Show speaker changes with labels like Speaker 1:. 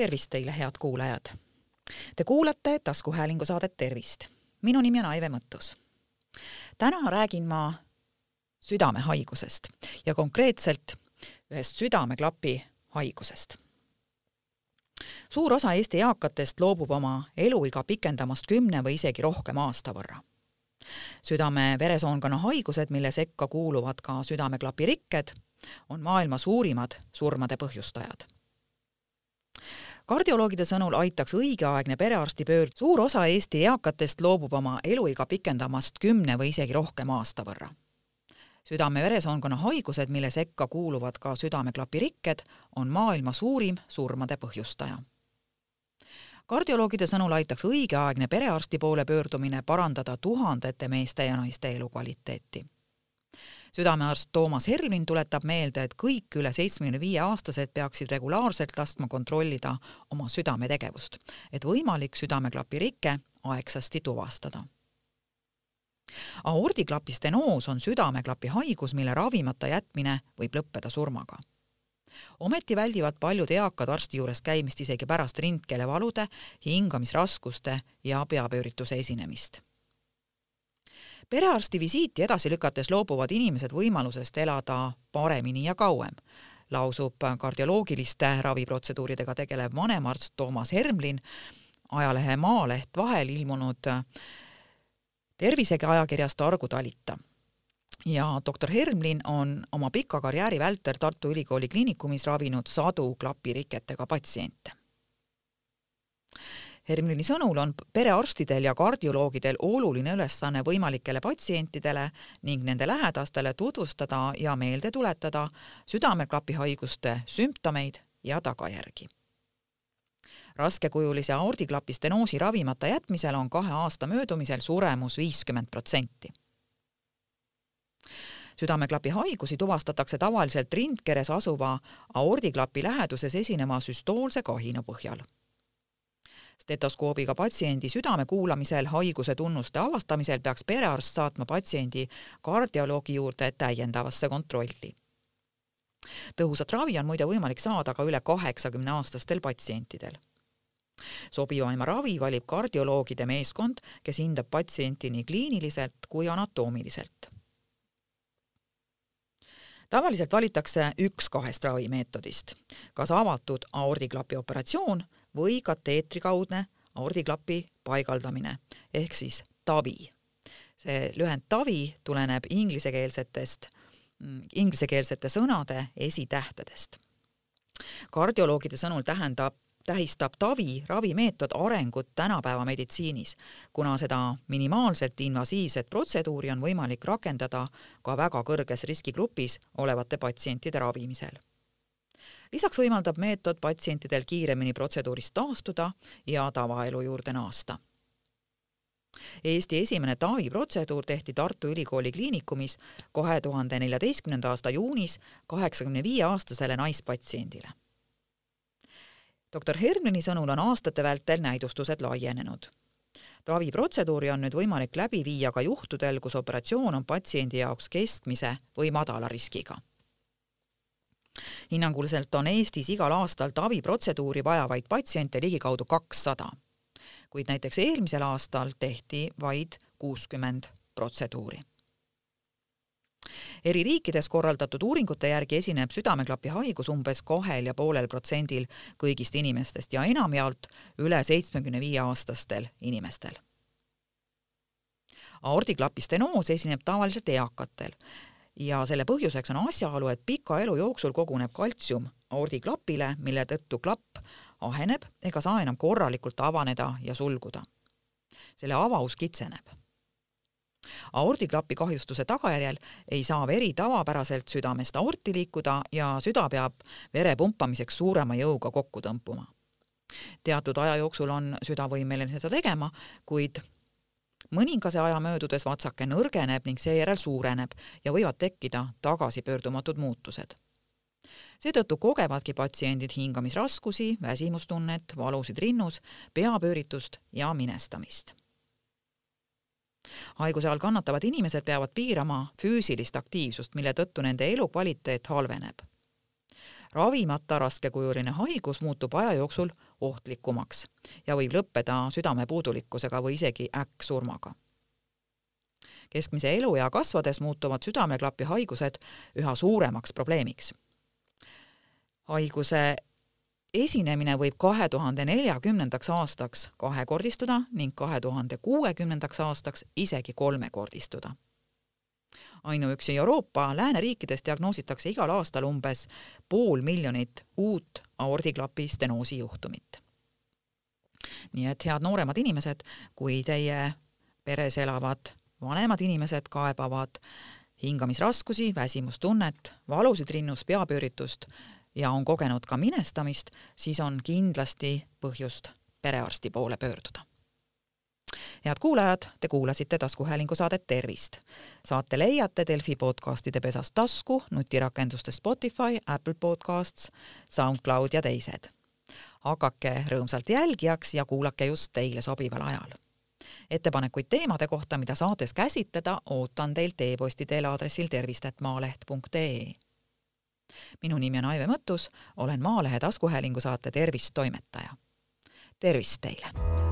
Speaker 1: tervist teile, head kuulajad! Te kuulate taskuhäälingu saadet Tervist. minu nimi on Aive Mõttus. täna räägin ma südamehaigusest ja konkreetselt ühest südameklapi haigusest. suur osa Eesti eakatest loobub oma eluiga pikendamast kümne või isegi rohkema aasta võrra. südame-veresoonkonna haigused, mille sekka kuuluvad ka südameklapi rikked, on maailma suurimad surmade põhjustajad kardioloogide sõnul aitaks õigeaegne perearstipöörd, suur osa Eesti eakatest loobub oma eluiga pikendamast kümne või isegi rohkema aasta võrra. südame-veresoonkonna haigused, mille sekka kuuluvad ka südameklapi rikked, on maailma suurim surmade põhjustaja. kardioloogide sõnul aitaks õigeaegne perearsti poole pöördumine parandada tuhandete meeste ja naiste elukvaliteeti südamearst Toomas Herlin tuletab meelde, et kõik üle seitsmekümne viie aastased peaksid regulaarselt laskma kontrollida oma südametegevust, et võimalik südameklapi rike aegsasti tuvastada. aordiklapi stenoos on südameklapi haigus, mille ravimata jätmine võib lõppeda surmaga ometi väldivad paljud eakad arsti juures käimist isegi pärast rindkeelevalude, hingamisraskuste ja peapöörituse esinemist perearsti visiiti edasi lükates loobuvad inimesed võimalusest elada paremini ja kauem, lausub kardioloogiliste raviprotseduuridega tegelev vanemarst Toomas Hermlin ajalehe Maaleht vahel ilmunud tervisega ajakirjast Argu talita. ja doktor Hermlin on oma pika karjääri vältel Tartu Ülikooli Kliinikumis ravinud sadu klapiriketega patsiente Hermlini sõnul on perearstidel ja kardioloogidel oluline ülesanne võimalikele patsientidele ning nende lähedastele tutvustada ja meelde tuletada südameklapihaiguste sümptomeid ja tagajärgi. raskekujulise aordiklapi stenoosi ravimata jätmisel on kahe aasta möödumisel suremus viiskümmend protsenti südameklapi haigusi tuvastatakse tavaliselt rindkeres asuva aordiklapi läheduses esineva süstoolse kahina põhjal stetoskoobiga patsiendi südame kuulamisel haiguse tunnuste avastamisel peaks perearst saatma patsiendi kardioloogi juurde täiendavasse kontrolli. tõhusat ravi on muide võimalik saada ka üle kaheksakümne aastastel patsientidel sobivaima ravi valib kardioloogide meeskond, kes hindab patsienti nii kliiniliselt kui anatoomiliselt. tavaliselt valitakse üks kahest ravimeetodist, kas avatud aordiklapi operatsioon või kateetrikaudne aordiklapi paigaldamine ehk siis TAVI. see lühend TAVI tuleneb inglisekeelsetest, mm, inglisekeelsete sõnade esitähtedest. kardioloogide sõnul tähendab tähistab TAVI ravimeetod arengut tänapäeva meditsiinis, kuna seda minimaalselt invasiivset protseduuri on võimalik rakendada ka väga kõrges riskigrupis olevate patsientide ravimisel lisaks võimaldab meetod patsientidel kiiremini protseduurist taastuda ja tavaelu juurde naasta. Eesti esimene TAVI protseduur tehti Tartu Ülikooli Kliinikumis kahe tuhande neljateistkümnenda aasta juunis kaheksakümne viie aastasele naispatsiendile. doktor Hermlini sõnul on aastate vältel näidustused laienenud raviprotseduuri on nüüd võimalik läbi viia ka juhtudel, kus operatsioon on patsiendi jaoks keskmise või madala riskiga hinnanguliselt on Eestis igal aastal TAVI protseduuri vajavaid patsiente ligikaudu kakssada, kuid näiteks eelmisel aastal tehti vaid kuuskümmend protseduuri eri riikides korraldatud uuringute järgi esineb südameklapi haigus umbes kahel ja poolel protsendil kõigist inimestest ja enamjaolt üle seitsmekümne viie aastastel inimestel. aordiklapi stenoos esineb tavaliselt eakatel ja selle põhjuseks on asjaolu, et pika elu jooksul koguneb kaltsium aordiklapile, mille tõttu klapp aheneb ega saa enam korralikult avaneda ja sulguda. selle avaus kitseneb. aordiklapi kahjustuse tagajärjel ei saa veri tavapäraselt südamest aorti liikuda ja süda peab vere pumpamiseks suurema jõuga kokku tõmpuma. teatud aja jooksul on süda võimeline seda tegema, kuid mõningase aja möödudes vatsake nõrgeneb ning seejärel suureneb ja võivad tekkida tagasipöördumatud muutused. seetõttu kogevadki patsiendid hingamisraskusi, väsimustunnet, valusid rinnus, peapööritust ja minestamist. haiguse all kannatavad inimesed peavad piirama füüsilist aktiivsust, mille tõttu nende elukvaliteet halveneb ravimata raskekujuline haigus muutub aja jooksul ohtlikumaks ja võib lõppeda südamepuudulikkusega või isegi äkksurmaga. keskmise eluea kasvades muutuvad südameklapi haigused üha suuremaks probleemiks. haiguse esinemine võib kahe tuhande neljakümnendaks aastaks kahekordistuda ning kahe tuhande kuuekümnendaks aastaks isegi kolmekordistuda ainuüksi Euroopa lääneriikides diagnoositakse igal aastal umbes pool miljonit uut aordiklapi stenoosi juhtumit. nii et head nooremad inimesed, kui teie peres elavad vanemad inimesed kaebavad hingamisraskusi, väsimustunnet, valusid rinnus, peapööritust ja on kogenud ka minestamist, siis on kindlasti põhjust perearsti poole pöörduda head kuulajad, te kuulasite taskuhäälingu saadet Tervist. saate leiate Delfi podcastide pesast tasku, nutirakenduste Spotify, Apple Podcasts, SoundCloud ja teised. hakake rõõmsalt jälgijaks ja kuulake just teile sobival ajal. ettepanekuid teemade kohta, mida saates käsitleda, ootan teilt e-posti teel aadressil tervist.maaleht.ee minu nimi on Aive Mõttus, olen Maalehe taskuhäälingu saate Tervist toimetaja. tervist teile!